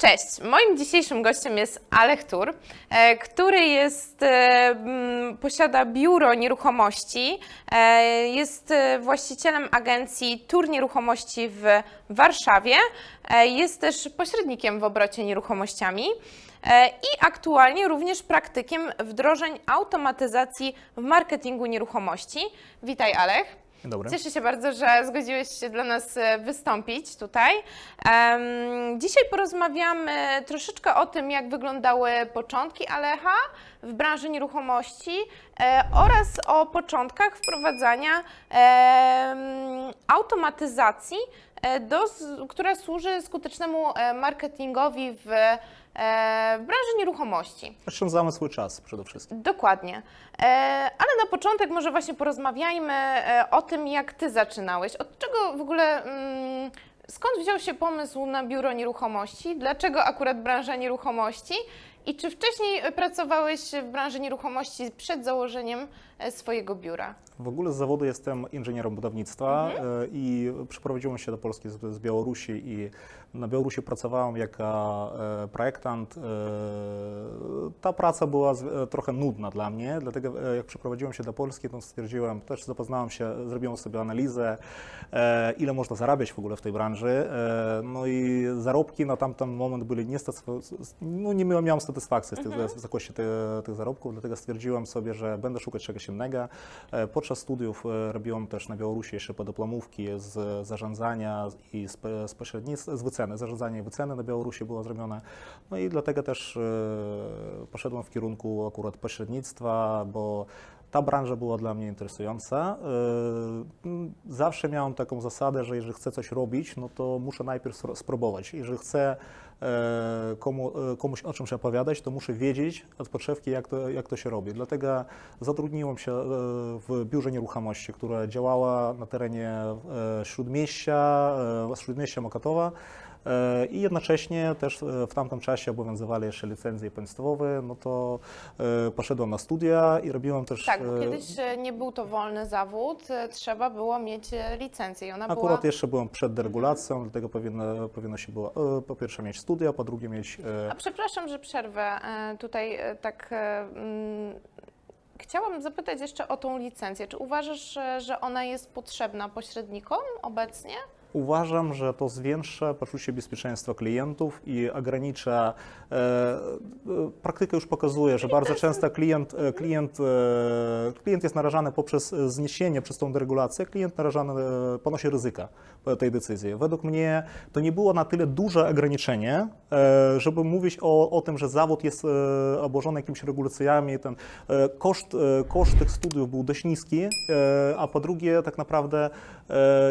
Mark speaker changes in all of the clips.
Speaker 1: Cześć, moim dzisiejszym gościem jest Alech Tur, e, który jest, e, posiada biuro nieruchomości, e, jest właścicielem agencji Tur Nieruchomości w Warszawie, jest też pośrednikiem w obrocie nieruchomościami i aktualnie również praktykiem wdrożeń automatyzacji w marketingu nieruchomości. Witaj Alech.
Speaker 2: Dobry.
Speaker 1: Cieszę się bardzo, że zgodziłeś się dla nas e, wystąpić tutaj. Dzisiaj porozmawiamy troszeczkę o tym, jak wyglądały początki Alecha w branży nieruchomości e, oraz o początkach wprowadzania automatyzacji, e, do, która służy skutecznemu marketingowi w, w branży nieruchomości.
Speaker 2: Oszczędzamy swój czas przede wszystkim.
Speaker 1: Dokładnie. E, ale na początek może właśnie porozmawiajmy e, o tym, jak Ty zaczynałeś. Od czego w ogóle, mm, skąd wziął się pomysł na biuro nieruchomości? Dlaczego akurat branża nieruchomości? I czy wcześniej e, pracowałeś w branży nieruchomości przed założeniem e, swojego biura?
Speaker 2: W ogóle z zawodu jestem inżynierem budownictwa
Speaker 1: Mhm.
Speaker 2: e, i przeprowadziłem się do Polski z, Białorusi i na Białorusi pracowałem jako e, projektant. E, ta praca była e, trochę nudna dla mnie, dlatego e, jak przeprowadziłem się do Polski, to stwierdziłem, też zapoznałem się, zrobiłem sobie analizę, e, ile można zarabiać w ogóle w tej branży. E, no i zarobki na tamten moment byli niestety, no nie miałem, satysfakcji z, tych, z wysokości tych, tych zarobków, dlatego stwierdziłem sobie, że będę szukać czegoś innego. E, Podczas studiów e, robiłem też na Białorusi jeszcze podyplomówki z zarządzania i z, z pośrednictwa, z wyceny, zarządzanie i wyceny na Białorusi było zrobione. No i dlatego też e, poszedłem w kierunku akurat pośrednictwa, bo ta branża była dla mnie interesująca. Zawsze miałem taką zasadę, że jeżeli chcę coś robić, no to muszę najpierw spróbować. Jeżeli chcę komu, e, komuś o czymś opowiadać, to muszę wiedzieć od podszewki, jak to, jak to się robi. Dlatego zatrudniłem się e, w biurze nieruchomości, która działała na terenie e, Śródmieścia, e, Śródmieścia Mokatowa. E, I jednocześnie też e, w tamtym czasie obowiązywali jeszcze licencje państwowe, no to e, poszedłem na studia i robiłem też...
Speaker 1: Tak, bo kiedyś nie był to wolny zawód, trzeba było mieć licencję i ona
Speaker 2: Akurat
Speaker 1: była...
Speaker 2: jeszcze byłem przed deregulacją, dlatego powinno, powinno się było po pierwsze mieć studia, po drugie mieć
Speaker 1: A przepraszam, że przerwę. Tutaj tak. mm, Chciałam zapytać jeszcze o tą licencję. Czy uważasz, że ona jest potrzebna pośrednikom obecnie?
Speaker 2: Uważam, że to zwiększa poczucie bezpieczeństwa klientów i ogranicza. E, e, praktyka już pokazuje, że bardzo często klient, e, klient, klient jest narażany poprzez zniesienie przez tą deregulację, klient narażany ponosi ryzyka tej decyzji. Według mnie to nie było na tyle duże ograniczenie, żeby mówić o, o tym, że zawód jest obłożony jakimiś regulacjami. Ten koszt, koszt tych studiów był dość niski, a po drugie tak naprawdę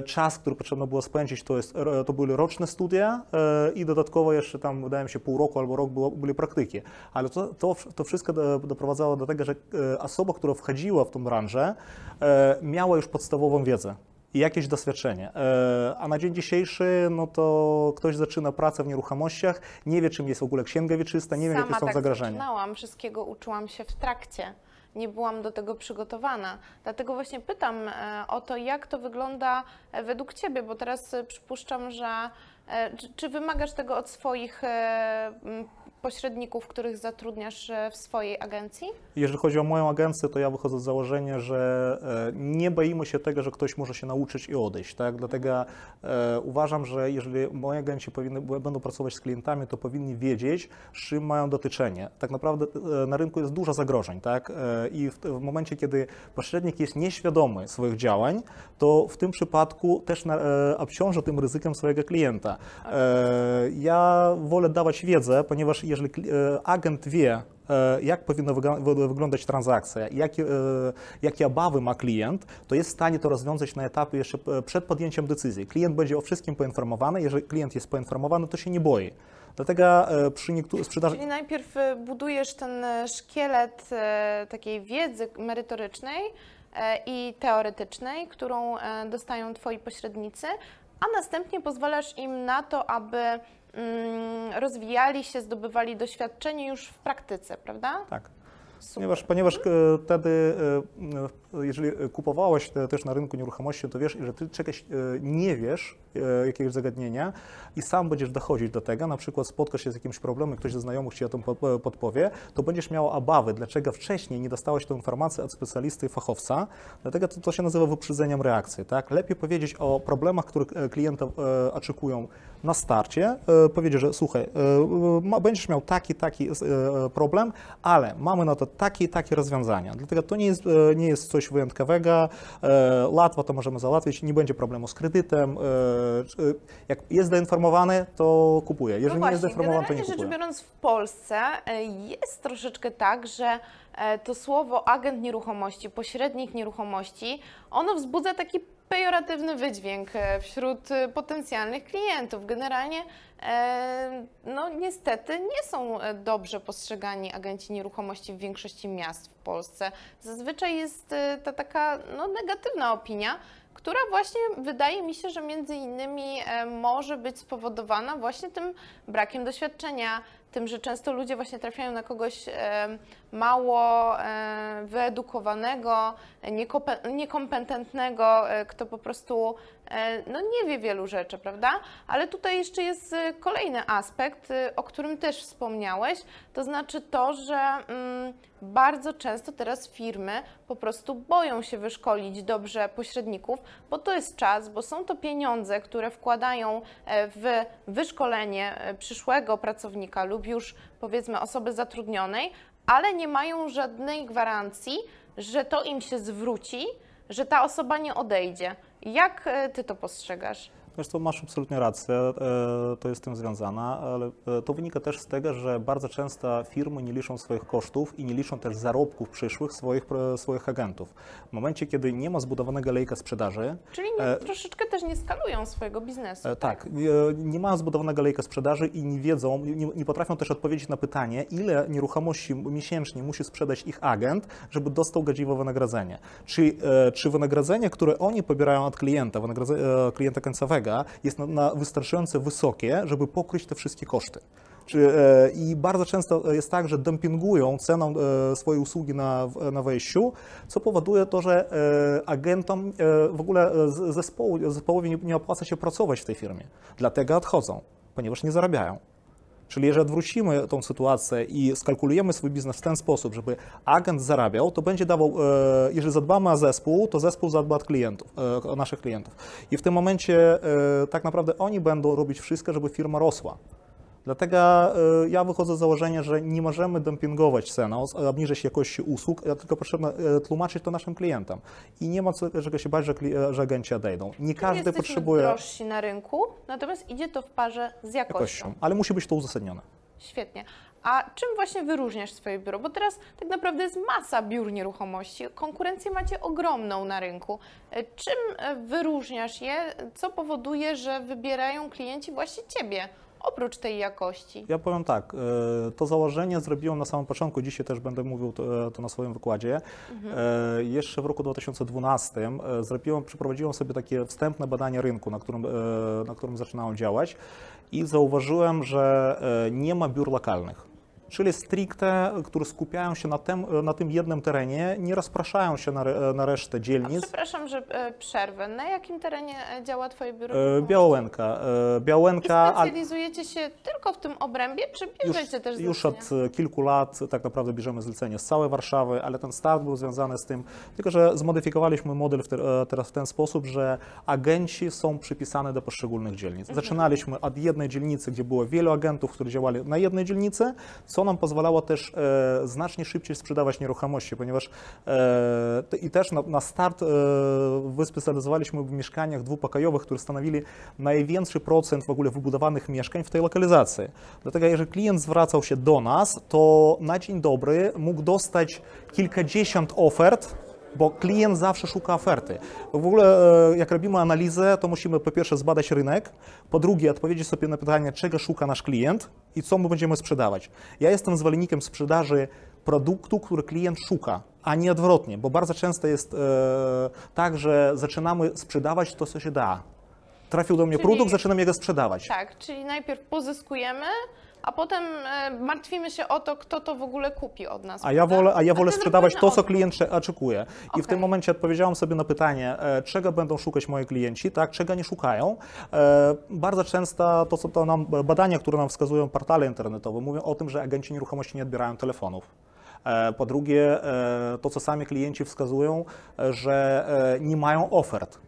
Speaker 2: czas, który potrzebno było spędzić, to, jest, to były roczne studia e, i dodatkowo jeszcze tam, wydaje mi się, pół roku albo rok było, byli praktyki. Ale to, to, to wszystko do, doprowadzało do tego, że e, osoba, która wchodziła w tą branżę, e, miała już podstawową wiedzę i jakieś doświadczenie. A na dzień dzisiejszy, no to ktoś zaczyna pracę w nieruchomościach, nie wie, czym jest w ogóle księga wieczysta, nie wie, jakie są
Speaker 1: tak
Speaker 2: zagrożenia.
Speaker 1: zaczynałam, wszystkiego uczyłam się w trakcie. Nie byłam do tego przygotowana. Dlatego właśnie pytam e, o to, jak to wygląda e, według Ciebie, bo teraz przypuszczam, że czy, czy wymagasz tego od swoich e, pośredników, których zatrudniasz e, w swojej agencji?
Speaker 2: Jeżeli chodzi o moją agencję, to ja wychodzę z założenia, że e, nie boimy się tego, że ktoś może się nauczyć i odejść. Tak? Dlatego e, uważam, że jeżeli moi agenci powinny, będą pracować z klientami, to powinni wiedzieć, z czym mają dotyczenie. Tak naprawdę e, na rynku jest dużo zagrożeń. Tak? E, I w, w momencie, kiedy pośrednik jest nieświadomy swoich działań, to w tym przypadku też na, e, obciąża tym ryzykiem swojego klienta. E, ja wolę dawać wiedzę, ponieważ jeżeli e, agent wie, e, jak powinna wyglądać transakcja, jakie, jakie obawy ma klient, to jest w stanie to rozwiązać na etapie jeszcze przed podjęciem decyzji. Klient będzie o wszystkim poinformowany, jeżeli klient jest poinformowany, to się nie boi. Dlatego przy niektórych sprzedaży...
Speaker 1: Czyli najpierw budujesz ten szkielet takiej wiedzy merytorycznej i teoretycznej, którą dostają Twoi pośrednicy, a następnie pozwalasz im na to, aby mm, rozwijali się, zdobywali doświadczenie już w praktyce, prawda?
Speaker 2: Tak. Ponieważ, ponieważ e, wtedy, e, jeżeli kupowałeś te, też na rynku nieruchomości, to wiesz, że ty czegoś e, nie wiesz, e, jakiegoś zagadnienia i sam będziesz dochodzić do tego, na przykład spotkasz się z jakimś problemem, ktoś ze znajomych ci o tym po- e, podpowie, to będziesz miał obawy, dlaczego wcześniej nie dostałeś tę informację od specjalisty fachowca, dlatego to, to się nazywa wyprzedzeniem reakcji, tak? Lepiej powiedzieć o problemach, które e, klienta e, oczekują na starcie, e, powiedzieć, że słuchaj, e, będziesz miał taki, taki e, problem, ale mamy na to takie i takie rozwiązania. Dlatego to nie jest, e, nie jest coś wyjątkowego, e, łatwo to możemy załatwić, nie będzie problemu z kredytem. e, czy- Jak jest doinformowany, to kupuje. Jeżeli
Speaker 1: no
Speaker 2: nie jest
Speaker 1: właśnie,
Speaker 2: doinformowany, to nie
Speaker 1: generalnie rzecz
Speaker 2: kupuje.
Speaker 1: biorąc w Polsce e, jest troszeczkę tak, że e, to słowo agent nieruchomości, pośrednik nieruchomości, ono wzbudza taki pejoratywny wydźwięk e, wśród e, potencjalnych klientów. Generalnie e, no niestety nie są dobrze postrzegani agenci nieruchomości w większości miast w Polsce. Zazwyczaj jest ta taka no, negatywna opinia, która właśnie wydaje mi się, że między innymi może być spowodowana właśnie tym brakiem doświadczenia, tym, że często ludzie właśnie trafiają na kogoś mało wyedukowanego, niekompetentnego, e, kto po prostu no, nie wie wielu rzeczy, prawda? Ale tutaj jeszcze jest e, kolejny aspekt, e, o którym też wspomniałeś, to znaczy to, że mm, bardzo często teraz firmy po prostu boją się wyszkolić dobrze pośredników, bo to jest czas, bo są to pieniądze, które wkładają e, w wyszkolenie e, przyszłego pracownika lub już powiedzmy osoby zatrudnionej, ale nie mają żadnej gwarancji, że to im się zwróci, że ta osoba nie odejdzie. Jak e, ty to postrzegasz?
Speaker 2: Co, masz absolutnie rację, e, to jest z tym związane, ale e, to wynika też z tego, że bardzo często firmy nie liczą swoich kosztów i nie liczą też zarobków przyszłych swoich, swoich agentów. W momencie, kiedy nie ma zbudowanego lejka sprzedaży,
Speaker 1: Czyli nie,
Speaker 2: E,
Speaker 1: troszeczkę też nie skalują swojego biznesu.
Speaker 2: E, Tak, e, nie mają zbudowanego lejka sprzedaży i nie wiedzą, nie, nie potrafią też odpowiedzieć na pytanie, ile nieruchomości miesięcznie musi sprzedać ich agent, żeby dostał godziwe wynagrodzenie. Czy, czy wynagrodzenie, które oni pobierają od klienta, klienta końcowego, jest na, na wystarczająco wysokie, żeby pokryć te wszystkie koszty. E, I bardzo często jest tak, że dumpingują ceną e, swojej usługi na, na wejściu, co powoduje to, że e, agentom e, w ogóle e, zespołu, zespołowi nie opłaca się pracować w tej firmie. Dlatego odchodzą, ponieważ nie zarabiają. Czyli jeżeli odwrócimy tą sytuację i skalkulujemy swój biznes w ten sposób, żeby agent zarabiał, to będzie dawał, e, jeżeli zadbamy o zespół, to zespół zadba od klientów, e, o naszych klientów. I w tym momencie e, tak naprawdę oni będą robić wszystko, żeby firma rosła. Dlatego e, ja wychodzę z założenia, że nie możemy dumpingować ceną, z- obniżyć jakości usług, tylko potrzebno e, tłumaczyć to naszym klientom. I nie ma co, czego się bać, że, e, że agenci odejdą. Nie każdy potrzebuje
Speaker 1: drożsi na rynku, natomiast idzie to w parze z jakością.
Speaker 2: jakością, ale musi być to uzasadnione.
Speaker 1: Świetnie. A czym właśnie wyróżniasz swoje biuro? Bo teraz tak naprawdę jest masa biur nieruchomości. Konkurencję macie ogromną na rynku. E, Czym wyróżniasz je? Co powoduje, że wybierają klienci właśnie Ciebie, oprócz tej jakości?
Speaker 2: Ja powiem tak, e, to założenie zrobiłem na samym początku, dzisiaj też będę mówił to, to na swoim wykładzie. E, Jeszcze w roku 2012 e, zrobiłem, przeprowadziłem sobie takie wstępne badanie rynku, na którym, e, na którym zaczynałem działać i zauważyłem, że e, nie ma biur lokalnych. Czyli stricte, które skupiają się na tym, na tym jednym terenie, nie rozpraszają się na, na resztę
Speaker 1: A
Speaker 2: dzielnic.
Speaker 1: przepraszam, że e, przerwę. Na jakim terenie e, działa Twoje biuro?
Speaker 2: E? Białęka. e,
Speaker 1: I specjalizujecie się tylko w tym obrębie, czy bierzecie też
Speaker 2: już
Speaker 1: zlecenia?
Speaker 2: od e, kilku lat tak naprawdę bierzemy zlecenie z całej Warszawy, ale ten start był związany z tym, tylko że zmodyfikowaliśmy model w te, teraz w ten sposób, że agenci są przypisane do poszczególnych dzielnic. Zaczynaliśmy od jednej dzielnicy, gdzie było wielu agentów, którzy działali na jednej dzielnicy, co nam pozwalało też e, znacznie szybciej sprzedawać nieruchomości, ponieważ e, i też na, na start e, wyspecjalizowaliśmy w mieszkaniach dwupokojowych, które stanowili największy procent w ogóle wybudowanych mieszkań w tej lokalizacji. Dlatego jeżeli klient zwracał się do nas, to na dzień dobry mógł dostać kilkadziesiąt ofert, bo klient zawsze szuka oferty. W ogóle e, jak robimy analizę, to musimy po pierwsze zbadać rynek, po drugie odpowiedzieć sobie na pytanie, czego szuka nasz klient i co my będziemy sprzedawać. Ja jestem zwolennikiem sprzedaży produktu, który klient szuka, a nie odwrotnie, bo bardzo często jest e, tak, że zaczynamy sprzedawać to, co się da. Trafił do mnie
Speaker 1: Czyli-
Speaker 2: produkt, zaczynam jego sprzedawać.
Speaker 1: Tak, czyli najpierw pozyskujemy, a potem e, martwimy się o to, kto to w ogóle kupi od nas.
Speaker 2: A ja wolę, a ja wolę sprzedawać to, co klient cze- oczekuje. I w
Speaker 1: Okej.
Speaker 2: tym momencie odpowiedziałem sobie na pytanie, e, czego będą szukać moi klienci, tak, czego nie szukają. E, Bardzo często to, co to nam badania, które nam wskazują portale internetowe, mówią o tym, że agenci nieruchomości nie odbierają telefonów. Po drugie, to co sami klienci wskazują, że nie mają ofert.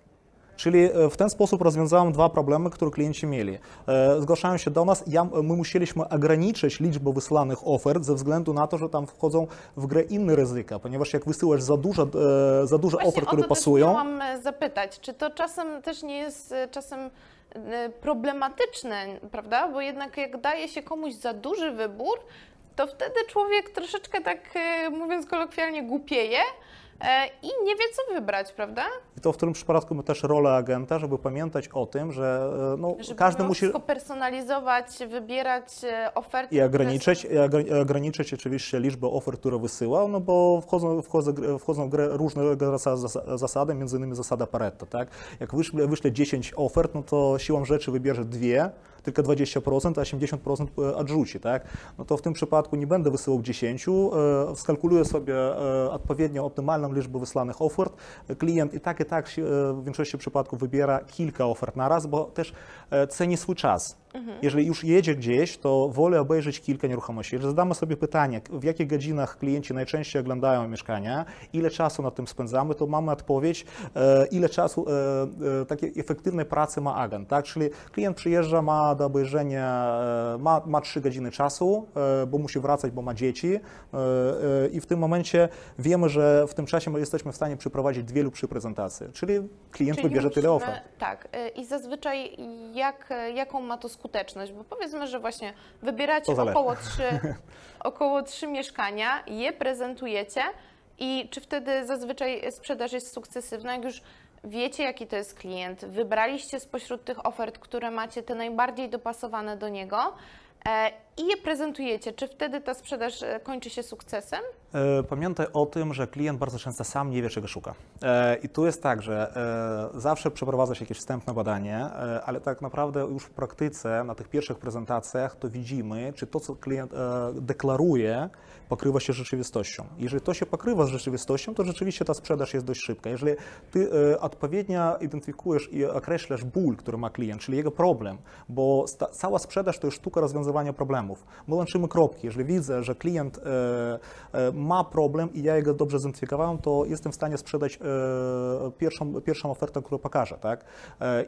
Speaker 2: Czyli e, w ten sposób rozwiązałem dwa problemy, które klienci mieli. E, Zgłaszają się do nas, ja, my musieliśmy ograniczyć liczbę wysłanych ofert ze względu na to, że tam wchodzą w grę inne ryzyka, ponieważ jak wysyłasz za dużo, e, za dużo
Speaker 1: Właśnie
Speaker 2: ofert, które pasują,
Speaker 1: chciałam zapytać, czy to czasem też nie jest czasem problematyczne, prawda? Bo jednak jak daje się komuś za duży wybór, to wtedy człowiek troszeczkę tak, mówiąc kolokwialnie, głupieje i nie wie, co wybrać, prawda?
Speaker 2: i to w tym przypadku my też rolę agenta, żeby pamiętać o tym, że e, no,
Speaker 1: Żeby
Speaker 2: każdy musi...
Speaker 1: wszystko personalizować, wybierać e, oferty.
Speaker 2: I ograniczyć, i ogra- ograniczyć oczywiście liczbę ofert, które wysyłał, no bo wchodzą, wchodzą, wchodzą w grę różne zas- zasady, między innymi zasada Pareto, tak? Jak wyśle, wyśle 10 ofert, no to siłą rzeczy wybierze dwie, tylko 20%, a 80% odrzuci, tak? No to w tym przypadku nie będę wysyłał 10, e, skalkuluję sobie e, odpowiednio optymalną liczbę wysłanych ofert. Klient i tak, i tak e, w większości przypadków wybiera kilka ofert na raz, bo też e, ceni swój czas. Jeżeli już jedzie gdzieś, to wolę obejrzeć kilka nieruchomości. Jeżeli zadamy sobie pytanie, w jakich godzinach klienci najczęściej oglądają mieszkania, ile czasu na tym spędzamy, to mamy odpowiedź, e, ile czasu e, e, takiej efektywnej pracy ma agent. Tak? Czyli klient przyjeżdża, ma do obejrzenia, ma, ma 3 godziny czasu, bo musi wracać, bo ma dzieci i w tym momencie wiemy, że w tym czasie my jesteśmy w stanie przeprowadzić dwie lub trzy prezentacje. Czyli klient
Speaker 1: Czyli
Speaker 2: wybierze tyle ofert.
Speaker 1: Tak. I zazwyczaj jak, jaką ma to skuteczność? Bo powiedzmy, że właśnie wybieracie około trzy, około trzy mieszkania, je prezentujecie i czy wtedy zazwyczaj sprzedaż jest sukcesywna, jak już wiecie, jaki to jest klient, wybraliście spośród tych ofert, które macie, te najbardziej dopasowane do niego e, i je prezentujecie, czy wtedy ta sprzedaż e, kończy się sukcesem?
Speaker 2: E, Pamiętaj o tym, że klient bardzo często sam nie wie, czego szuka. E, I tu jest tak, że zawsze przeprowadza się jakieś wstępne badanie, ale tak naprawdę już w praktyce, na tych pierwszych prezentacjach, to widzimy, czy to, co klient deklaruje, pokrywa się rzeczywistością. Jeżeli to się pokrywa z rzeczywistością, to rzeczywiście ta sprzedaż jest dość szybka. Jeżeli ty odpowiednio identyfikujesz i określasz ból, który ma klient, czyli jego problem, bo cała sprzedaż to jest sztuka rozwiązywania problemów. My łączymy kropki. Jeżeli widzę, że klient e, e, ma problem i ja jego dobrze zidentyfikowałem, to jestem w stanie sprzedać e, pierwszą, pierwszą ofertę, którą pokażę. Tak?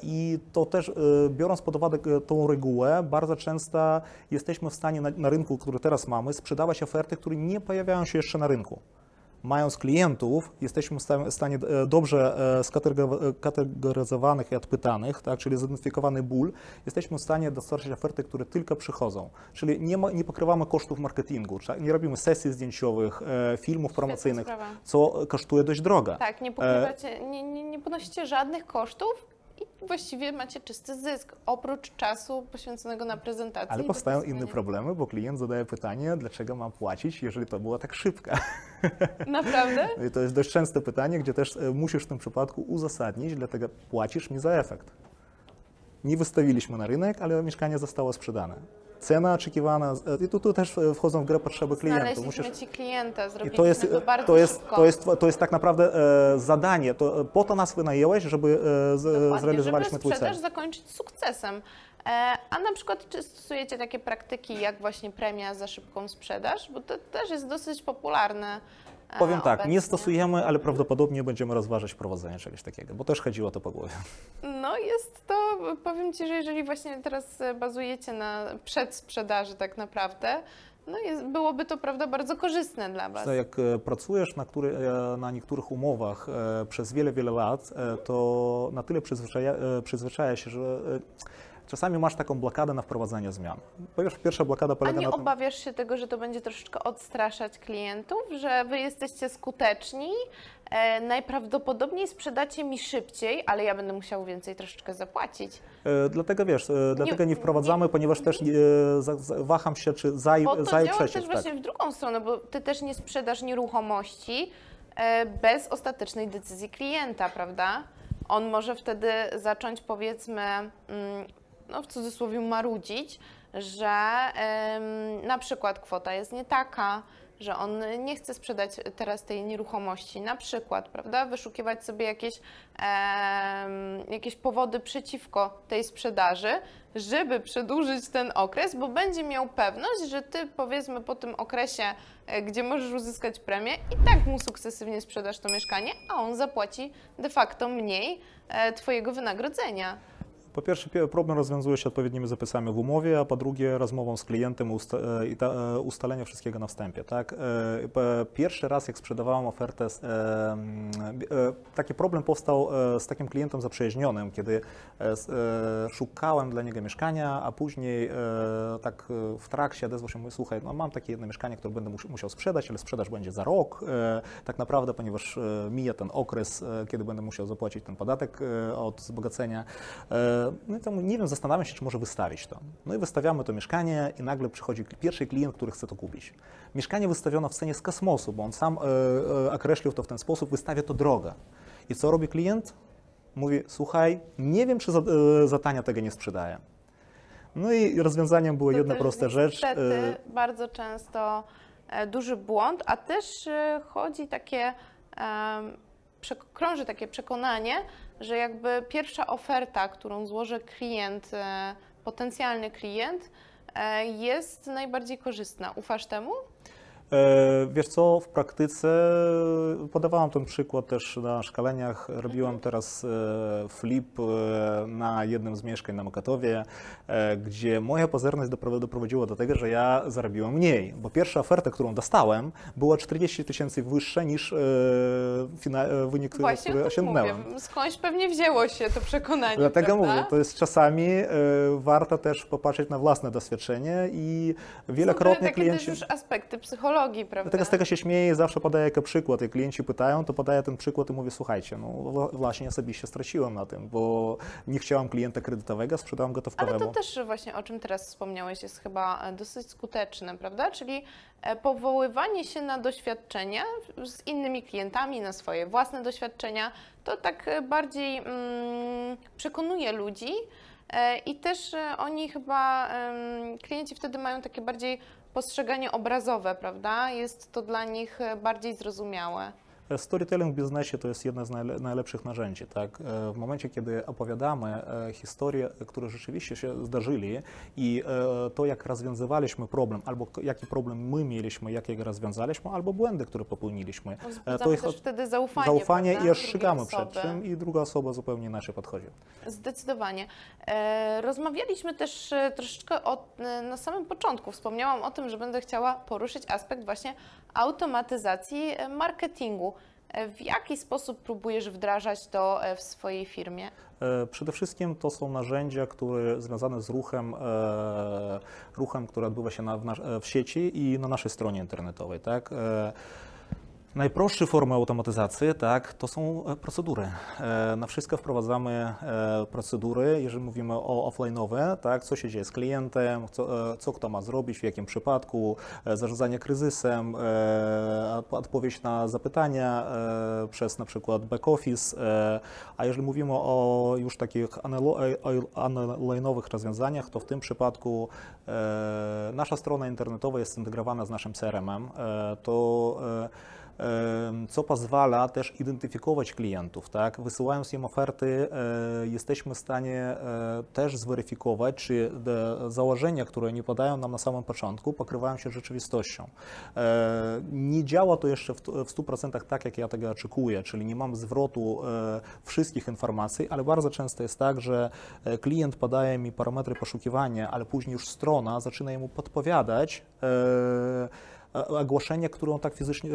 Speaker 2: I to też, biorąc pod uwagę tą regułę, bardzo często jesteśmy w stanie na, na rynku, który teraz mamy, sprzedawać oferty, które nie pojawiają się jeszcze na rynku. Mając klientów, jesteśmy w sta- w stanie e, dobrze e, e, kategoryzowanych i odpytanych, tak, czyli zidentyfikowany ból, jesteśmy w stanie dostarczyć oferty, które tylko przychodzą. Czyli nie, ma, nie pokrywamy kosztów marketingu, tak, nie robimy sesji zdjęciowych, filmów promocyjnych, co kosztuje dość drogo.
Speaker 1: Tak, nie pokrywacie, nie, nie, nie ponosicie żadnych kosztów i właściwie macie czysty zysk, oprócz czasu poświęconego na prezentację.
Speaker 2: Ale powstają inne problemy, bo klient zadaje pytanie, dlaczego mam płacić, jeżeli to była tak szybka.
Speaker 1: Naprawdę?
Speaker 2: I to jest dość częste pytanie, gdzie też e, musisz w tym przypadku uzasadnić, dlatego płacisz mi za efekt. Nie wystawiliśmy na rynek, ale mieszkanie zostało sprzedane. Cena oczekiwana, e, i tu, tu też e, wchodzą w grę potrzeby klienta.
Speaker 1: Znaleźliśmy ci klienta,
Speaker 2: I
Speaker 1: zrobiliśmy
Speaker 2: to jest,
Speaker 1: to bardzo
Speaker 2: to, jest,
Speaker 1: szybko.
Speaker 2: to, jest, to jest tak naprawdę e, zadanie. To, e, po to nas wynajęłeś, żeby e, z,
Speaker 1: Dokładnie,
Speaker 2: zrealizowaliśmy
Speaker 1: żeby
Speaker 2: twój cel.
Speaker 1: sprzedaż zakończyć sukcesem. E, A na przykład, czy stosujecie takie praktyki jak właśnie premia za szybką sprzedaż? Bo to też jest dosyć popularne.
Speaker 2: Powiem tak,
Speaker 1: obecnie.
Speaker 2: nie stosujemy, ale prawdopodobnie będziemy rozważać wprowadzenie czegoś takiego, bo też chodziło to po głowie.
Speaker 1: No jest to, powiem Ci, że jeżeli właśnie teraz bazujecie na przedsprzedaży tak naprawdę, no jest, byłoby to prawda bardzo korzystne dla Was.
Speaker 2: To jak e, pracujesz na, który, e, na niektórych umowach e, przez wiele, wiele lat, to na tyle przyzwyczaja, przyzwyczaja się, że czasami masz taką blokadę na wprowadzanie zmian. Powiesz, pierwsza blokada
Speaker 1: A
Speaker 2: polega
Speaker 1: nie
Speaker 2: na tym...
Speaker 1: obawiasz się tego, że to będzie troszeczkę odstraszać klientów, że Wy jesteście skuteczni, e, najprawdopodobniej sprzedacie mi szybciej, ale ja będę musiał więcej troszeczkę zapłacić.
Speaker 2: E, Dlatego wiesz, e, dlatego nie wprowadzamy, ponieważ też e, za, za, waham się, czy za i,
Speaker 1: Bo to
Speaker 2: za i
Speaker 1: działa
Speaker 2: przeciw.
Speaker 1: też właśnie
Speaker 2: Tak.
Speaker 1: w drugą stronę, bo Ty też nie sprzedasz nieruchomości e, bez ostatecznej decyzji klienta, prawda? On może wtedy zacząć powiedzmy, mm, no w cudzysłowie marudzić, że na przykład kwota jest nie taka, że on nie chce sprzedać teraz tej nieruchomości, na przykład, prawda, wyszukiwać sobie jakieś, em, jakieś powody przeciwko tej sprzedaży, żeby przedłużyć ten okres, bo będzie miał pewność, że ty powiedzmy po tym okresie, e, gdzie możesz uzyskać premię, i tak mu sukcesywnie sprzedasz to mieszkanie, a on zapłaci de facto mniej e, twojego wynagrodzenia.
Speaker 2: Po pierwsze, pie- problem rozwiązuje się odpowiednimi zapisami w umowie, a po drugie rozmową z klientem usta- e, i e, ustalenia wszystkiego na wstępie. Tak? E, Pierwszy raz, jak sprzedawałem ofertę, taki problem powstał z takim klientem zaprzyjaźnionym, kiedy szukałem dla niego mieszkania, a później tak w trakcie odezwał się, słuchaj, no mam takie jedno mieszkanie, które będę mus- musiał sprzedać, ale sprzedaż będzie za rok, tak naprawdę, ponieważ mija ten okres, kiedy będę musiał zapłacić ten podatek od wzbogacenia. No i tam, nie wiem, zastanawiam się, czy może wystawić to. No i wystawiamy to mieszkanie i nagle przychodzi pierwszy klient, który chce to kupić. Mieszkanie wystawiono w cenie z kosmosu, bo on sam e, e, określił to w ten sposób, wystawia to drogo. I co robi klient? Mówi, słuchaj, nie wiem, czy za, e, za tania tego nie sprzedaję. No i rozwiązaniem była
Speaker 1: To
Speaker 2: jedna prosta rzecz.
Speaker 1: Niestety bardzo często duży błąd, a też chodzi takie, krąży takie przekonanie, że jakby pierwsza oferta, którą złoży klient, e, potencjalny klient, e, jest najbardziej korzystna. Ufasz temu?
Speaker 2: E, Wiesz co, w praktyce podawałem ten przykład też na szkoleniach. Robiłem teraz e, flip e, na jednym z mieszkań na Mokatowie, gdzie moja pozorność dopro- doprowadziła do tego, że ja zarobiłem mniej, bo pierwsza oferta, którą dostałem, była 40 tysięcy wyższa niż wynik,
Speaker 1: Właśnie
Speaker 2: który osiągnąłem.
Speaker 1: mówię. Skądś pewnie wzięło się to przekonanie,
Speaker 2: Dlatego
Speaker 1: prawda?
Speaker 2: mówię, to jest czasami warto też popatrzeć na własne doświadczenie i wielokrotnie
Speaker 1: takie
Speaker 2: klienci...
Speaker 1: też już aspekty psychologii, prawda?
Speaker 2: Dlatego z tego się śmieję zawsze podaję jako przykład. Jak klienci pytają, to podaję ten przykład i mówię, słuchajcie, no właśnie osobiście straciłem na tym, bo nie chciałem klienta kredytowego, sprzedałem
Speaker 1: Ale
Speaker 2: gotówkowego.
Speaker 1: to też właśnie o czym teraz wspomniałeś jest chyba dosyć skuteczne, prawda? Czyli e, powoływanie się na doświadczenia z innymi klientami, na swoje własne doświadczenia, to tak e, bardziej mm, przekonuje ludzi e, i też oni chyba, klienci wtedy mają takie bardziej postrzeganie obrazowe, prawda? Jest to dla nich bardziej zrozumiałe.
Speaker 2: Storytelling w biznesie to jest jedno z najle- najlepszych narzędzi. Tak? E, W momencie, kiedy opowiadamy e, historie, które rzeczywiście się zdarzyli i e, to, jak rozwiązywaliśmy problem, albo jaki problem my mieliśmy, jak jego rozwiązaliśmy, albo błędy, które popełniliśmy, e,
Speaker 1: Wzbudzamy
Speaker 2: to jest
Speaker 1: też wtedy zaufanie,
Speaker 2: zaufanie i ostrzegamy przed czym i druga osoba zupełnie inaczej podchodzi.
Speaker 1: Zdecydowanie. E, rozmawialiśmy też e, troszeczkę o, e, na samym początku. Wspomniałam o tym, że będę chciała poruszyć aspekt właśnie automatyzacji e, marketingu. E, w jaki sposób próbujesz wdrażać to e, w swojej firmie?
Speaker 2: Przede wszystkim to są narzędzia, które związane z ruchem, ruchem który odbywa się na, w sieci i na naszej stronie internetowej. Tak? Najprostsze formy automatyzacji tak, to są e, procedury. E, Na wszystko wprowadzamy e, procedury, jeżeli mówimy o offline'owe, tak, co się dzieje z klientem, co, co kto ma zrobić, w jakim przypadku, zarządzanie kryzysem, od- odpowiedź na zapytania przez na przykład back office, a jeżeli mówimy o już takich online'owych rozwiązaniach, to w tym przypadku nasza strona internetowa jest zintegrowana z naszym CRM-em. To co pozwala też identyfikować klientów, tak? Wysyłając im oferty, e, jesteśmy w stanie e, też zweryfikować, czy założenia, które oni podają nam na samym początku, pokrywają się rzeczywistością. E, Nie działa to jeszcze w, w 100% tak, jak ja tego oczekuję, czyli nie mam zwrotu wszystkich informacji, ale bardzo często jest tak, że klient podaje mi parametry poszukiwania, ale później już strona zaczyna mu podpowiadać ogłoszenie, które on tak fizycznie. e,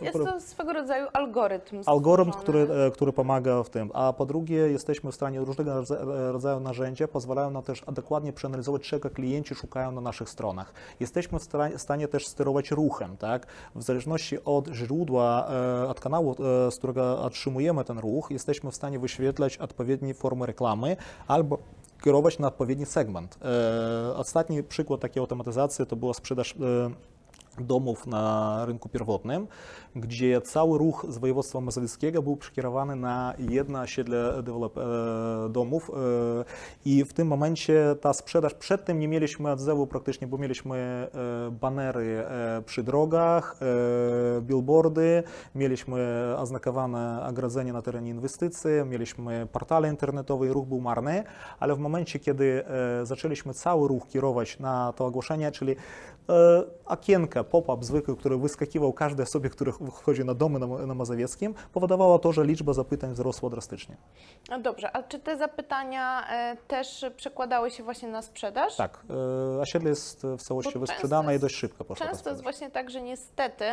Speaker 2: e,
Speaker 1: Jest to swego rodzaju algorytm.
Speaker 2: Algorytm, który, e, który pomaga w tym. A po drugie, jesteśmy w stanie różnego rodza- rodzaju narzędzia pozwalają nam też dokładnie przeanalizować, czego klienci szukają na naszych stronach. Jesteśmy w stanie też sterować ruchem, tak? W zależności od źródła, od kanału, z którego otrzymujemy ten ruch, jesteśmy w stanie wyświetlać odpowiednie formy reklamy albo kierować na odpowiedni segment. Ostatni przykład takiej automatyzacji to była sprzedaż domów na rynku pierwotnym, gdzie cały ruch z województwa mazowieckiego był przekierowany na jedno osiedle dewelop, e, domów e, i w tym momencie ta sprzedaż, przedtem nie mieliśmy odzewu praktycznie, bo mieliśmy e, banery e, przy drogach, e, billboardy, mieliśmy oznakowane ogrodzenie na terenie inwestycji, mieliśmy portale internetowe i ruch był marny, ale w momencie, kiedy e, zaczęliśmy cały ruch kierować na to ogłoszenie, czyli e, okienka, pop-up zwykły, który wyskakiwał każdej osobie, który wchodzi na domy na, na Mazowieckim, powodowało to, że liczba zapytań wzrosła drastycznie.
Speaker 1: No dobrze, a czy te zapytania e, też przekładały się właśnie na sprzedaż?
Speaker 2: Tak, e, osiedle jest w całości
Speaker 1: Bo
Speaker 2: wysprzedane i dość szybko poszło ta
Speaker 1: Często jest właśnie tak, że niestety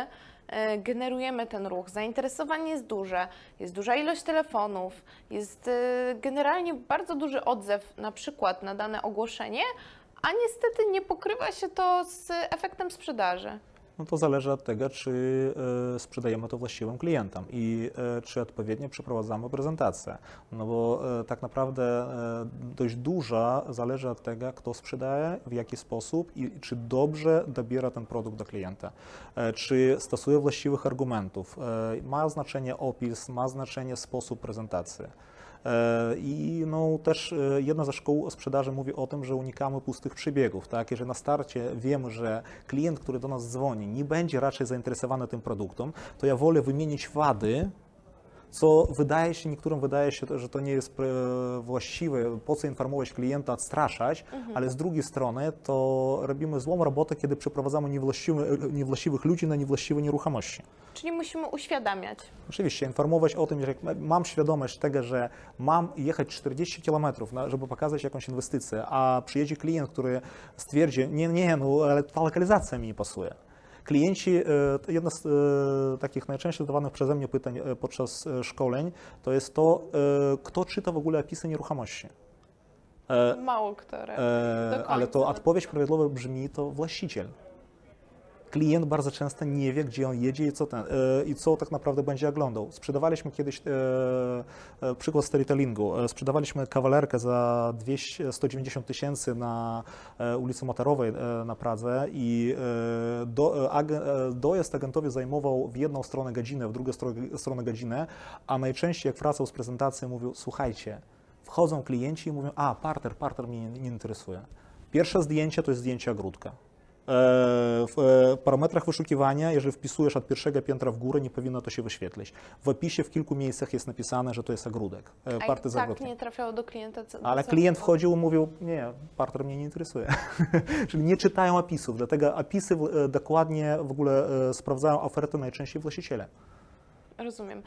Speaker 1: e, generujemy ten ruch. Zainteresowanie jest duże, jest duża ilość telefonów, jest e, generalnie bardzo duży odzew na przykład na dane ogłoszenie, a niestety nie pokrywa się to z efektem sprzedaży.
Speaker 2: No to zależy od tego, czy e, sprzedajemy to właściwym klientom i e, czy odpowiednio przeprowadzamy prezentację. No bo e, tak naprawdę dość dużo zależy od tego, kto sprzedaje, w jaki sposób i czy dobrze dobiera ten produkt do klienta. Czy stosuje właściwych argumentów. Ma znaczenie opis, ma znaczenie sposób prezentacji. E, I no, też e, jedna ze szkół sprzedaży mówi o tym, że unikamy pustych przebiegów. Tak? Jeżeli na starcie wiemy, że klient, który do nas dzwoni, nie będzie raczej zainteresowany tym produktem, to ja wolę wymienić wady, co wydaje się, niektórym wydaje się, że to nie jest e, właściwe, po co informować klienta, odstraszać, ale z drugiej strony to robimy złą robotę, kiedy przeprowadzamy niewłaściwy, niewłaściwych ludzi na niewłaściwe nieruchomości.
Speaker 1: Czyli musimy uświadamiać.
Speaker 2: Oczywiście, informować o tym, że jak mam świadomość tego, że mam jechać 40 km, żeby pokazać jakąś inwestycję, a przyjedzie klient, który stwierdzi, nie, nie, no ale ta lokalizacja mi nie pasuje. Klienci, e, jedno z e, takich najczęściej zadawanych przeze mnie pytań e, podczas szkoleń, to jest to, kto czyta w ogóle opisy nieruchomości.
Speaker 1: Mało które.
Speaker 2: Ale to odpowiedź prawidłowa brzmi to właściciel. Klient bardzo często nie wie, gdzie on jedzie i co, ten, e, i co tak naprawdę będzie oglądał. Sprzedawaliśmy kiedyś e, e, przykład storytellingu. E, Sprzedawaliśmy kawalerkę za 200, 190 tysięcy na ulicy Motorowej e, na Pradze i do, ag, dojazd agentowi zajmował w jedną stronę godzinę, w drugą stronę, godzinę, a najczęściej jak wracał z prezentacji mówił, słuchajcie, wchodzą klienci i mówią, a parter, parter mnie nie, nie interesuje. Pierwsze zdjęcie to jest zdjęcie ogródka. E, W e, parametrach wyszukiwania, jeżeli wpisujesz od pierwszego piętra w górę, nie powinno to się wyświetlić. W opisie w kilku miejscach jest napisane, że to jest ogródek, e, party z
Speaker 1: tak
Speaker 2: ogródkiem.
Speaker 1: nie trafiało do klienta. co-
Speaker 2: Ale
Speaker 1: co-
Speaker 2: klient wchodził i mówił, nie, parter mnie nie interesuje. Czyli nie czytają opisów, dlatego opisy w- dokładnie w ogóle sprawdzają ofertę najczęściej właściciele.
Speaker 1: Rozumiem.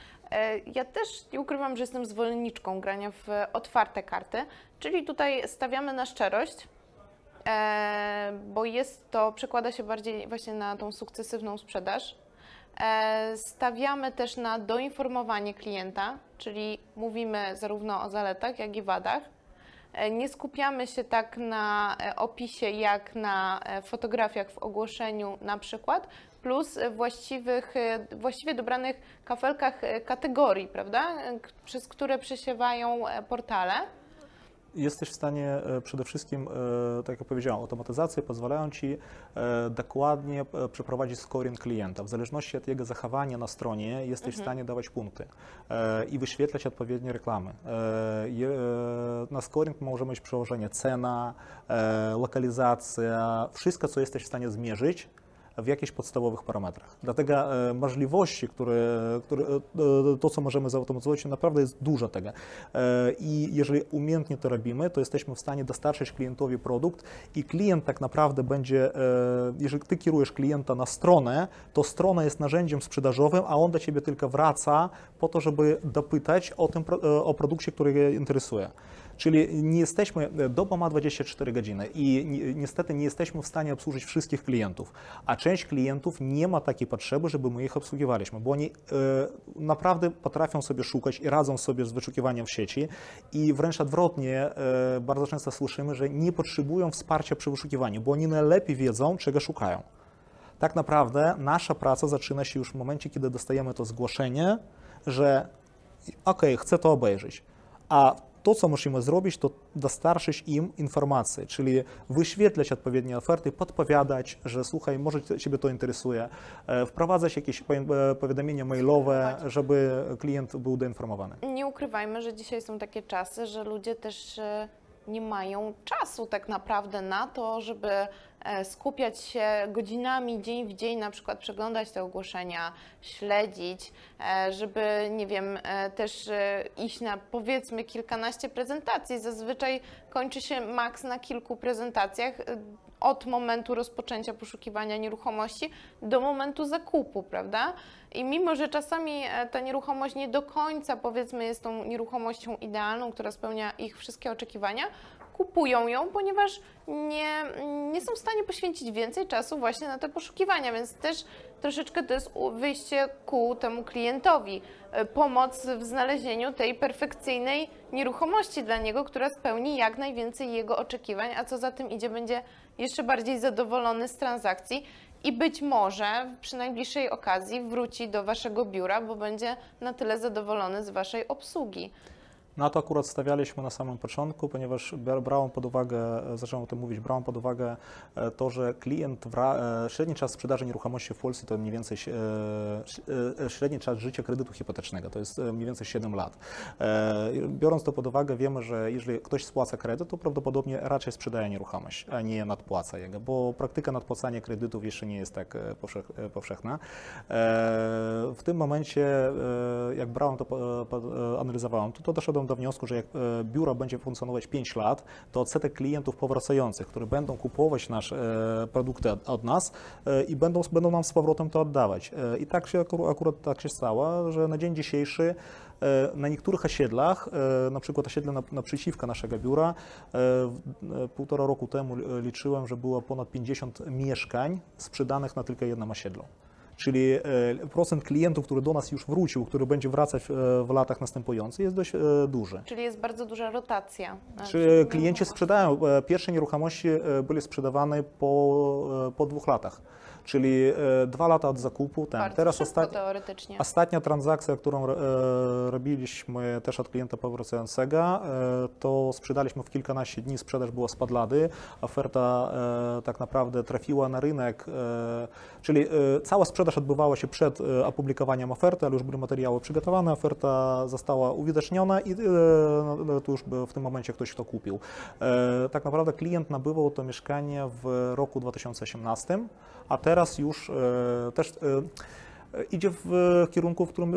Speaker 1: Ja też nie ukrywam, że jestem zwolenniczką grania w otwarte karty, czyli tutaj stawiamy na szczerość, bo jest to, przekłada się bardziej właśnie na tą sukcesywną sprzedaż. E, Stawiamy też na doinformowanie klienta, czyli mówimy zarówno o zaletach, jak i wadach. E, Nie skupiamy się tak na e, opisie, jak na e, fotografiach w ogłoszeniu na przykład, plus e, właściwych, e, właściwie dobranych kafelkach e, kategorii, prawda, e, przez które przesiewają e, portale.
Speaker 2: Jesteś w stanie e, przede wszystkim, e, tak jak powiedziałem, automatyzacje pozwalają Ci e, dokładnie przeprowadzić scoring klienta. W zależności od jego zachowania na stronie jesteś w stanie dawać punkty i wyświetlać odpowiednie reklamy. Na scoring może mieć przełożenie cena, lokalizacja, wszystko, co jesteś w stanie zmierzyć, w jakichś podstawowych parametrach. Dlatego e, możliwości, które, które, e, to, co możemy zautomatyzować, naprawdę jest dużo tego. E, I jeżeli umiejętnie to robimy, to jesteśmy w stanie dostarczyć klientowi produkt i klient tak naprawdę będzie, jeżeli ty kierujesz klienta na stronę, to strona jest narzędziem sprzedażowym, a on do ciebie tylko wraca po to, żeby dopytać o, tym, o produkcie, który go interesuje. Czyli nie jesteśmy, doba ma 24 godziny i ni- niestety nie jesteśmy w stanie obsłużyć wszystkich klientów, a część klientów nie ma takiej potrzeby, żeby my ich obsługiwaliśmy, bo oni e, naprawdę potrafią sobie szukać i radzą sobie z wyszukiwaniem w sieci i wręcz odwrotnie, e, bardzo często słyszymy, że nie potrzebują wsparcia przy wyszukiwaniu, bo oni najlepiej wiedzą, czego szukają. Tak naprawdę nasza praca zaczyna się już w momencie, kiedy dostajemy to zgłoszenie, że okej, chcę to obejrzeć. A to, co musimy zrobić, to dostarczyć im informacji, czyli wyświetlać odpowiednie oferty, podpowiadać, że słuchaj, może Ciebie to interesuje, e, wprowadzać jakieś e, powiadomienia mailowe, żeby klient był doinformowany.
Speaker 1: Nie ukrywajmy, że dzisiaj są takie czasy, że ludzie też e, nie mają czasu tak naprawdę na to, żeby skupiać się godzinami dzień w dzień, na przykład przeglądać te ogłoszenia, śledzić, e, żeby, nie wiem, e, też e, iść na powiedzmy kilkanaście prezentacji. Zazwyczaj kończy się maks na kilku prezentacjach e, od momentu rozpoczęcia poszukiwania nieruchomości do momentu zakupu, prawda? I mimo, że czasami e, ta nieruchomość nie do końca, powiedzmy, jest tą nieruchomością idealną, która spełnia ich wszystkie oczekiwania, kupują ją, ponieważ nie, nie są w stanie poświęcić więcej czasu właśnie na te poszukiwania, więc też troszeczkę to jest wyjście ku temu klientowi, e, pomoc w znalezieniu tej perfekcyjnej nieruchomości dla niego, która spełni jak najwięcej jego oczekiwań, a co za tym idzie, będzie jeszcze bardziej zadowolony z transakcji i być może przy najbliższej okazji wróci do waszego biura, bo będzie na tyle zadowolony z waszej obsługi.
Speaker 2: Na to akurat stawialiśmy na samym początku, ponieważ bra- brałem pod uwagę, e, zacząłem o tym mówić, brałem pod uwagę e, to, że klient, e, średni czas sprzedaży nieruchomości w Polsce to mniej więcej średni czas życia kredytu hipotecznego, to jest mniej więcej 7 lat. Biorąc to pod uwagę, wiemy, że jeżeli ktoś spłaca kredyt, to prawdopodobnie raczej sprzedaje nieruchomość, a nie nadpłaca jego, bo praktyka nadpłacania kredytów jeszcze nie jest tak powszech, powszechna. W tym momencie, jak brałem to, analizowałem, to, to doszedłem do wniosku, że jak e, biuro będzie funkcjonować 5 lat, to odsetek klientów powracających, którzy będą kupować nasze produkty od, nas e, i będą, będą nam z powrotem to oddawać. E, I tak się akur- akurat tak się stało, że na dzień dzisiejszy na niektórych osiedlach, na przykład osiedle nap- naprzeciwka naszego biura, półtora roku temu liczyłem, że było ponad 50 mieszkań sprzedanych na tylko jednym osiedlu. Czyli e, procent klientów, który do nas już wrócił, który będzie wracać e, w latach następujących, jest dość e, duży.
Speaker 1: Czyli jest bardzo duża rotacja. e,
Speaker 2: Czy klienci sprzedają? e, Pierwsze nieruchomości e, były sprzedawane po, e, po dwóch latach, czyli e, dwa lata od zakupu. Ten. Teraz
Speaker 1: teoretycznie.
Speaker 2: Ostatnia transakcja, którą e, robiliśmy też od klienta powracającego, e, to sprzedaliśmy w kilkanaście dni, sprzedaż była spadlady, oferta e, tak naprawdę trafiła na rynek, e, czyli e, cała sprzedaż odbywała się przed e, opublikowaniem oferty, ale już były materiały przygotowane, oferta została uwidoczniona i e, no, to już w tym momencie ktoś to kupił. Tak naprawdę klient nabywał to mieszkanie w roku 2018, a teraz już też idzie w kierunku, w którym,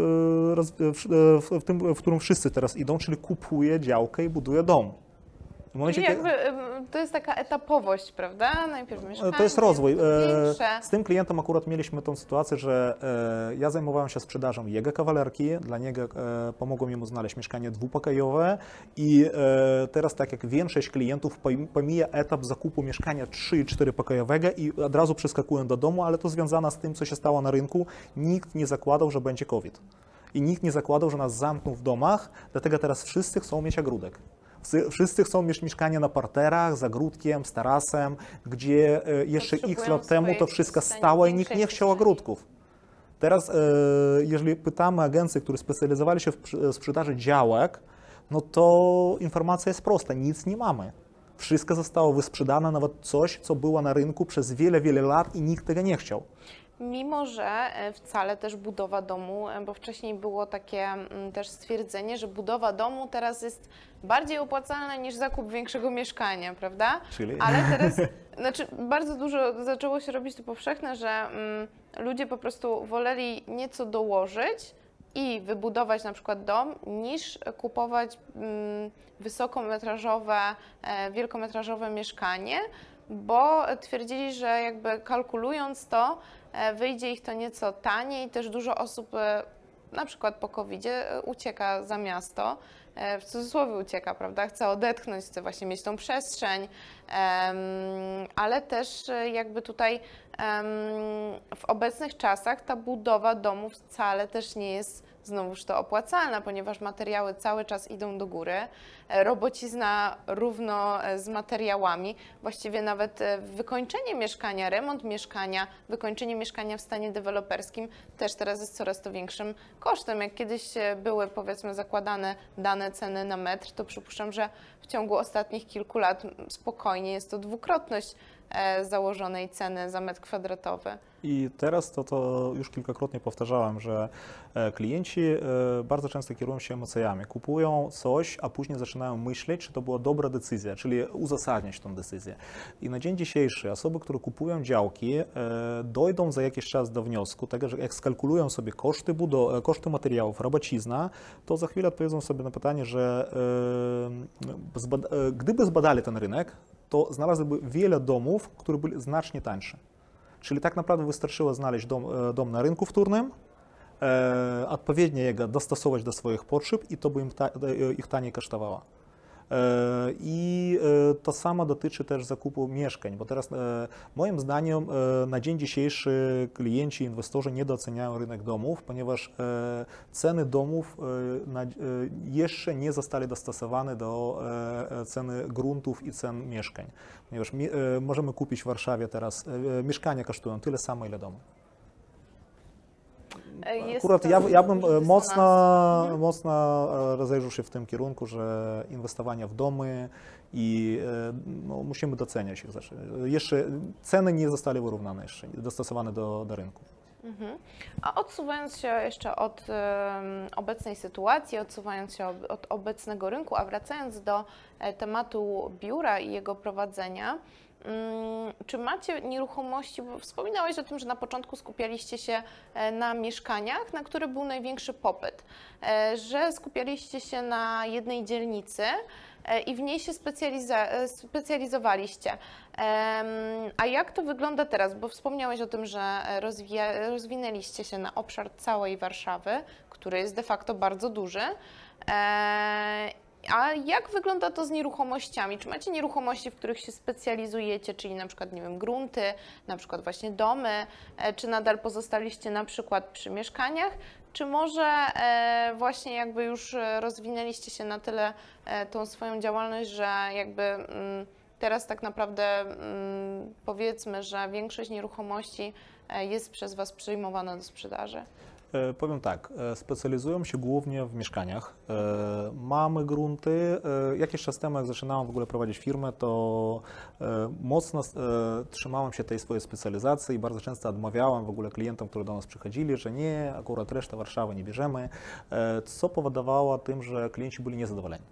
Speaker 2: w tym, w którym wszyscy teraz idą, czyli kupuje działkę i buduje dom. W momencie,
Speaker 1: jakby to jest taka etapowość, prawda? Najpierw mieszkanie,
Speaker 2: to jest rozwój. E,
Speaker 1: większe.
Speaker 2: Z tym klientem akurat mieliśmy tą sytuację, że e, ja zajmowałem się sprzedażą jego kawalerki, dla niego e, pomogłem mu znaleźć mieszkanie dwupokojowe i e, teraz tak jak większość klientów pom- pomija etap zakupu mieszkania 3 i 4 pokojowego i od razu przeskakują do domu, ale to związane z tym, co się stało na rynku. Nikt nie zakładał, że będzie COVID. I nikt nie zakładał, że nas zamkną w domach, dlatego teraz wszyscy chcą mieć ogródek. Wszyscy- chcą mieć mieszkania na parterach, z ogródkiem, z tarasem, gdzie e, jeszcze x lat temu to wszystko stało i nikt nie chciał ogródków. Teraz, e, jeżeli pytamy agencje, które specjalizowali się w sprzedaży działek, no to informacja jest prosta, nic nie mamy. Wszystko zostało wysprzedane, nawet coś, co było na rynku przez wiele, wiele lat i nikt tego nie chciał.
Speaker 1: Mimo, że e, wcale też budowa domu, e, bo wcześniej było takie mm, też stwierdzenie, że budowa domu teraz jest bardziej opłacalna niż zakup większego mieszkania, prawda?
Speaker 2: Czyli?
Speaker 1: Ale teraz, znaczy bardzo dużo zaczęło się robić to powszechne, że mm, ludzie po prostu woleli nieco dołożyć i wybudować na przykład dom, niż kupować mm, wysokometrażowe, e, wielkometrażowe mieszkanie, bo twierdzili, że jakby kalkulując to, e, wyjdzie ich to nieco taniej. Też dużo osób e, na przykład po covid ucieka za miasto, e, w cudzysłowie ucieka, prawda? Chce odetchnąć, chce właśnie mieć tą przestrzeń, ale też e, jakby tutaj w obecnych czasach ta budowa domów wcale też nie jest znowuż to opłacalna, ponieważ materiały cały czas idą do góry. E, Robocizna równo e, z materiałami, właściwie nawet e, wykończenie mieszkania, remont mieszkania, wykończenie mieszkania w stanie deweloperskim też teraz jest coraz to większym kosztem. Jak kiedyś były powiedzmy zakładane dane ceny na metr, to przypuszczam, że w ciągu ostatnich kilku lat spokojnie jest to dwukrotność założonej ceny za metr kwadratowy.
Speaker 2: I teraz to, to już kilkakrotnie powtarzałem, że e, klienci e, bardzo często kierują się emocjami. Kupują coś, a później zaczynają myśleć, czy to była dobra decyzja, czyli uzasadniać tą decyzję. I na dzień dzisiejszy osoby, które kupują działki, e, dojdą za jakiś czas do wniosku, tego, że jak skalkulują sobie koszty, budo- e, koszty materiałów, robocizna, to za chwilę odpowiedzą sobie na pytanie, że e, e, gdyby zbadali ten rynek, to znalazłyby wiele domów, które były znacznie tańsze. Czyli tak naprawdę wystarczyło znaleźć dom, e, dom na rynku wtórnym, e, odpowiednio jego dostosować do swoich potrzeb i to by im ta, e, ich taniej kosztowało. E, I e, to samo dotyczy też zakupu mieszkań, bo teraz e, moim zdaniem na dzień dzisiejszy klienci, inwestorzy nie doceniają rynek domów, ponieważ ceny domów jeszcze nie zostały dostosowane do ceny gruntów i cen mieszkań. Ponieważ możemy kupić w Warszawie teraz, mieszkania kosztują tyle samo, ile domy.
Speaker 1: Jest
Speaker 2: Akurat ja, ja bym e, mocno.
Speaker 1: Mhm.
Speaker 2: mocno e, rozejrzał się w tym kierunku, że inwestowanie w domy i e, no, musimy doceniać ich. Jeszcze ceny nie zostały wyrównane jeszcze, dostosowane do, do rynku.
Speaker 1: Mhm. A odsuwając się jeszcze od obecnej sytuacji, odsuwając się od obecnego rynku, a wracając do tematu biura i jego prowadzenia, czy macie nieruchomości? Bo wspominałeś o tym, że na początku skupialiście się e, na mieszkaniach, na które był największy popyt, e, że skupialiście się na jednej dzielnicy e, i w niej się specjaliza- specjalizowaliście. A jak to wygląda teraz? Bo wspomniałeś o tym, że rozwija, rozwinęliście się na obszar całej Warszawy, który jest de facto bardzo duży. A jak wygląda to z nieruchomościami? Czy macie nieruchomości, w których się specjalizujecie, czyli na przykład, nie wiem, grunty, na przykład właśnie domy, e, czy nadal pozostaliście na przykład przy mieszkaniach, czy może e, właśnie jakby już e, rozwinęliście się na tyle tą swoją działalność, że jakby mm, teraz tak naprawdę mm, powiedzmy, że większość nieruchomości jest przez Was przyjmowana do sprzedaży?
Speaker 2: E, Powiem tak, e, specjalizują się głównie w mieszkaniach. E, Mamy grunty. Jakiś czas temu, jak zaczynałem w ogóle prowadzić firmę, to mocno trzymałem się tej swojej specjalizacji i bardzo często odmawiałem w ogóle klientom, którzy do nas przychodzili, że nie, akurat resztę Warszawy nie bierzemy, co powodowało tym, że klienci byli niezadowoleni.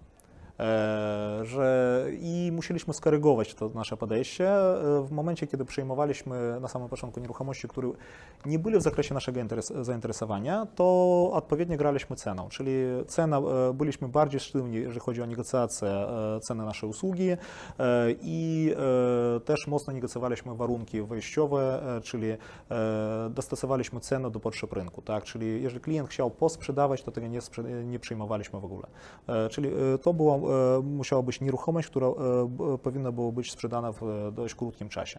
Speaker 2: E, że i musieliśmy skorygować to nasze podejście e, w momencie, kiedy przejmowaliśmy na samym początku nieruchomości, które nie były w zakresie naszego interes- zainteresowania, to odpowiednio graliśmy ceną, czyli cena, e, byliśmy bardziej sztywni, jeżeli chodzi o negocjację e, ceny naszej usługi i też mocno negocjowaliśmy warunki wejściowe, czyli dostosowaliśmy cenę do potrzeb rynku, tak, czyli jeżeli klient chciał posprzedawać, to tego nie, nie przyjmowaliśmy w ogóle. Czyli to było, e, musiała być nieruchomość, która e, powinna była być sprzedana w e, dość krótkim czasie,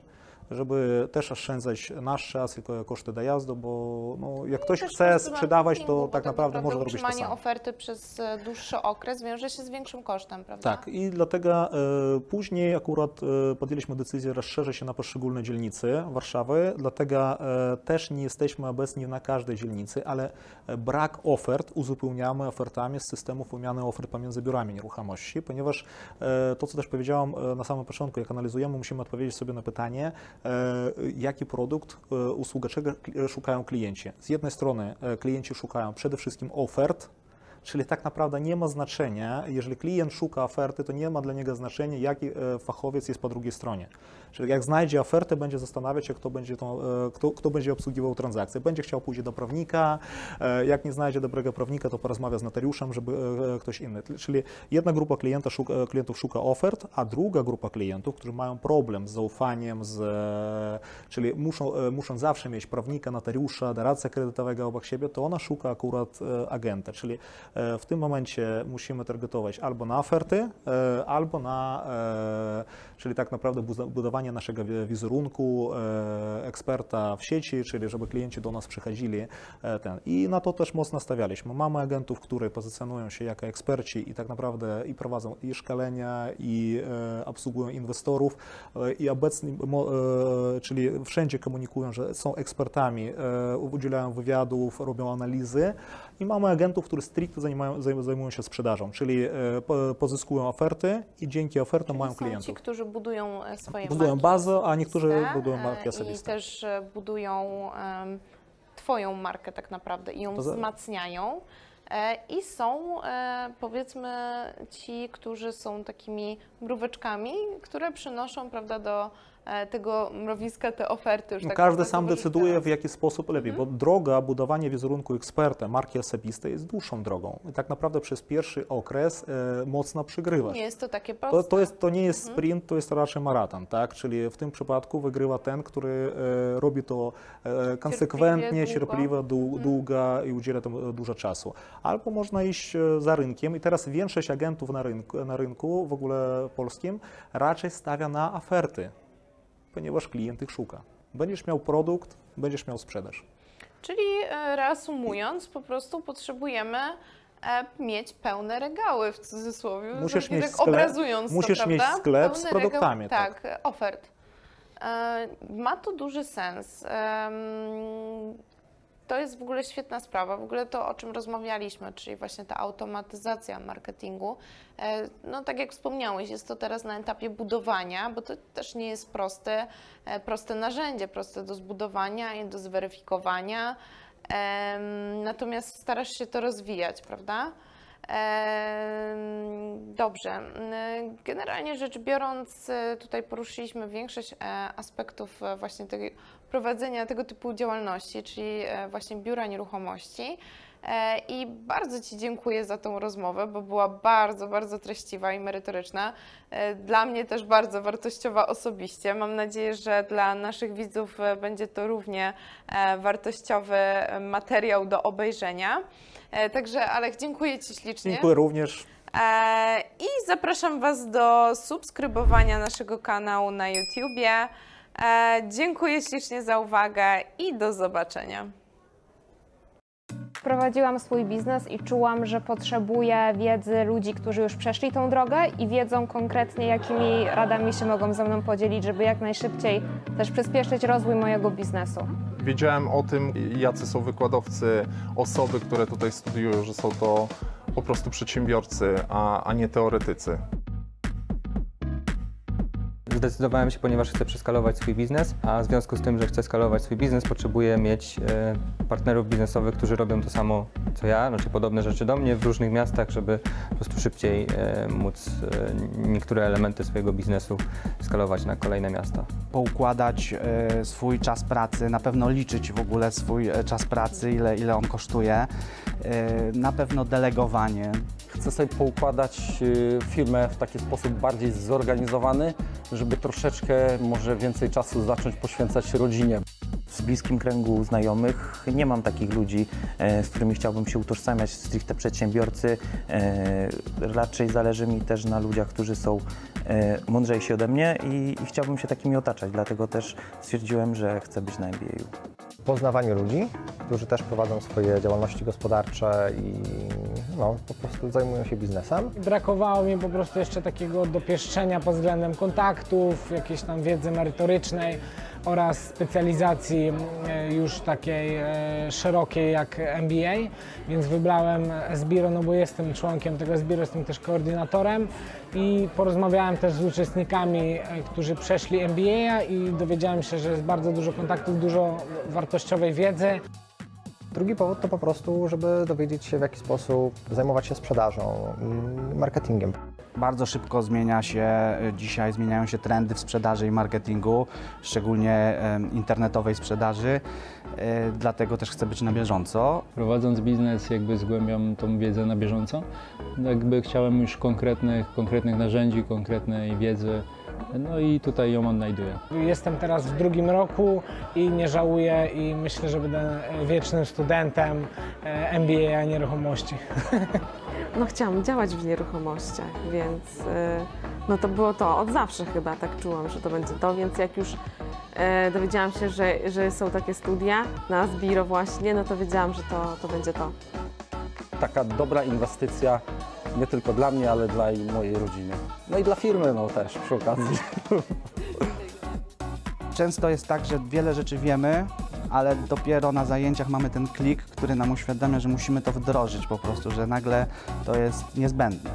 Speaker 2: żeby też oszczędzać nasz czas i ko- koszty dojazdu, bo no, jak ktoś
Speaker 1: Też
Speaker 2: chce sprzedawać, to tak naprawdę może robić to samo.
Speaker 1: oferty przez e, dłuższy okres wiąże się z większym kosztem, prawda?
Speaker 2: Tak, i dlatego e, później akurat e, podjęliśmy decyzję rozszerzyć się na poszczególne dzielnice Warszawy, dlatego e, też nie jesteśmy obecni na każdej dzielnicy, ale brak ofert uzupełniamy ofertami z systemów wymiany ofert pomiędzy biurami nieruchomości, ponieważ e, to, co też powiedziałam e, na samym początku, jak analizujemy, musimy odpowiedzieć sobie na pytanie, jaki produkt, e, usługa, czego szukają klienci. Z jednej strony e, klienci szukają przede wszystkim ofert, Czyli tak naprawdę nie ma znaczenia, jeżeli klient szuka oferty, to nie ma dla niego znaczenia, jaki e, fachowiec jest po drugiej stronie. Czyli jak znajdzie ofertę, będzie zastanawiać się, kto będzie, tą, e, kto, kto będzie obsługiwał transakcję. Będzie chciał pójść do prawnika, e, jak nie znajdzie dobrego prawnika, to porozmawia z notariuszem, żeby ktoś inny. Czyli jedna grupa klienta szuka, klientów szuka ofert, a druga grupa klientów, którzy mają problem z zaufaniem, z, czyli muszą, muszą zawsze mieć prawnika, notariusza, doradcę kredytowego obok siebie, to ona szuka akurat agenta. Czyli W tym momencie musimy targetować albo na oferty, e, albo na, e, czyli tak naprawdę budowanie naszego wi- wizerunku e, eksperta w sieci, czyli żeby klienci do nas przychodzili. e, Ten. I na to też mocno stawialiśmy. Mamy agentów, którzy pozycjonują się jako eksperci i tak naprawdę i prowadzą i szkolenia, i e, obsługują inwestorów, e, i obecni, e, czyli wszędzie komunikują, że są ekspertami, e, udzielają wywiadów, robią analizy. I mamy agentów, którzy stricte zajmują, zajm- zajmują się sprzedażą, czyli e, po- pozyskują oferty i dzięki ofertom mają
Speaker 1: Są
Speaker 2: klientów.
Speaker 1: ci, którzy budują e, swoje
Speaker 2: Budują
Speaker 1: marki
Speaker 2: bazę, a niektórzy budują
Speaker 1: e,
Speaker 2: marki
Speaker 1: I
Speaker 2: osobiste.
Speaker 1: też e, budują Twoją markę tak naprawdę i ją wzmacniają. I są powiedzmy ci, którzy są takimi mróweczkami, które przynoszą prawda, do tego mrowiska te oferty. Już tak
Speaker 2: Każdy sam decyduje, w jaki sposób lepiej,
Speaker 1: Mhm.
Speaker 2: bo droga budowania wizerunku eksperta, marki osobistej jest dłuższą drogą. I tak naprawdę przez pierwszy okres e, mocno przegrywasz.
Speaker 1: Nie jest to takie proste.
Speaker 2: To, to, jest, to nie jest
Speaker 1: Mhm.
Speaker 2: sprint, to jest raczej maraton, tak? Czyli w tym przypadku wygrywa ten, który e, robi to e, konsekwentnie,
Speaker 1: długo.
Speaker 2: cierpliwie, dłu,
Speaker 1: Mhm.
Speaker 2: długo i udziela temu e, dużo czasu. Albo można iść e, za rynkiem i teraz większość agentów na rynku, na rynku w ogóle polskim raczej stawia na oferty, ponieważ klient ich szuka. Będziesz miał produkt, będziesz miał sprzedaż.
Speaker 1: Czyli e, reasumując, po prostu potrzebujemy e, mieć pełne regały w cudzysłowie.
Speaker 2: Musisz
Speaker 1: takie
Speaker 2: mieć
Speaker 1: tak
Speaker 2: sklep-
Speaker 1: obrazując
Speaker 2: musisz
Speaker 1: to,
Speaker 2: mieć
Speaker 1: prawda?
Speaker 2: sklep z produktami,
Speaker 1: Regał,
Speaker 2: tak.
Speaker 1: tak, ofert. E, Ma to duży sens. To jest w ogóle świetna sprawa. W ogóle to, o czym rozmawialiśmy, czyli właśnie ta automatyzacja marketingu. E, No tak jak wspomniałeś, jest to teraz na etapie budowania, bo to też nie jest proste, e, proste narzędzie, proste do zbudowania i do zweryfikowania. Natomiast starasz się to rozwijać, prawda? Dobrze. Generalnie rzecz biorąc, e, tutaj poruszyliśmy większość e, aspektów e, właśnie tego, prowadzenia tego typu działalności, czyli właśnie biura nieruchomości. I bardzo Ci dziękuję za tą rozmowę, bo była bardzo, bardzo treściwa i merytoryczna. Dla mnie też bardzo wartościowa osobiście. Mam nadzieję, że dla naszych widzów będzie to równie wartościowy materiał do obejrzenia. E, Także Alek, dziękuję Ci ślicznie.
Speaker 2: Dziękuję również.
Speaker 1: E, I zapraszam Was do subskrybowania naszego kanału na YouTubie. E, Dziękuję ślicznie za uwagę i do zobaczenia.
Speaker 3: Prowadziłam swój biznes i czułam, że potrzebuję wiedzy ludzi, którzy już przeszli tą drogę i wiedzą konkretnie, jakimi radami się mogą ze mną podzielić, żeby jak najszybciej też przyspieszyć rozwój mojego biznesu.
Speaker 4: Wiedziałem o tym, jacy są wykładowcy, osoby, które tutaj studiują, że są to po prostu przedsiębiorcy, a, a nie teoretycy.
Speaker 5: Zdecydowałem się, ponieważ chcę przeskalować swój biznes, a w związku z tym, że chcę skalować swój biznes, potrzebuję mieć e, partnerów biznesowych, którzy robią to samo co ja, znaczy podobne rzeczy do mnie w różnych miastach, żeby po prostu szybciej e, móc e, niektóre elementy swojego biznesu skalować na kolejne miasta.
Speaker 6: poukładać swój czas pracy, na pewno liczyć w ogóle swój czas pracy, ile, ile on kosztuje, na pewno delegowanie.
Speaker 7: Chcę sobie poukładać y, firmę w taki sposób bardziej zorganizowany, żeby troszeczkę może więcej czasu zacząć poświęcać rodzinie.
Speaker 8: W bliskim kręgu znajomych nie mam takich ludzi, e, z którymi chciałbym się utożsamiać, stricte przedsiębiorcy. E, Raczej zależy mi też na ludziach, którzy są e, mądrzejsi ode mnie i, chciałbym się takimi otaczać, dlatego też stwierdziłem, że chcę być na MBA.
Speaker 9: poznawanie ludzi, którzy też prowadzą swoje działalności gospodarcze i no, po prostu zajmują się biznesem.
Speaker 10: Brakowało mi po prostu jeszcze takiego dopieszczenia pod względem kontaktów, jakiejś tam wiedzy merytorycznej oraz specjalizacji e, już takiej e, szerokiej jak MBA, więc wybrałem Sbiro, no bo jestem członkiem tego Sbiro, jestem też koordynatorem i porozmawiałem też z uczestnikami, e, którzy przeszli MBA i dowiedziałem się, że jest bardzo dużo kontaktów, dużo wartościowej wiedzy.
Speaker 9: Drugi powód to po prostu, żeby dowiedzieć się w jaki sposób zajmować się sprzedażą i marketingiem.
Speaker 6: Bardzo szybko zmienia się, e, dzisiaj zmieniają się trendy w sprzedaży i marketingu, szczególnie internetowej sprzedaży, e, dlatego też chcę być na bieżąco.
Speaker 11: Prowadząc biznes jakby zgłębiam tą wiedzę na bieżąco. Jakby chciałem już konkretnych, konkretnych narzędzi, konkretnej wiedzy No i tutaj ją odnajduję.
Speaker 10: Jestem teraz w drugim roku i nie żałuję i myślę, że będę wiecznym studentem e, MBA, nieruchomości.
Speaker 12: No chciałam działać w nieruchomościach, więc y, no to było to. Od zawsze chyba tak czułam, że to będzie to, więc jak już e, dowiedziałam się, że, że są takie studia na Zbiro właśnie, no to wiedziałam, że to, to będzie to.
Speaker 7: Taka dobra inwestycja nie tylko dla mnie, ale dla i mojej rodziny. No i dla firmy no też przy okazji.
Speaker 6: Często jest tak, że wiele rzeczy wiemy, ale dopiero na zajęciach mamy ten klik, który nam uświadamia, że musimy to wdrożyć po prostu, że nagle to jest niezbędne.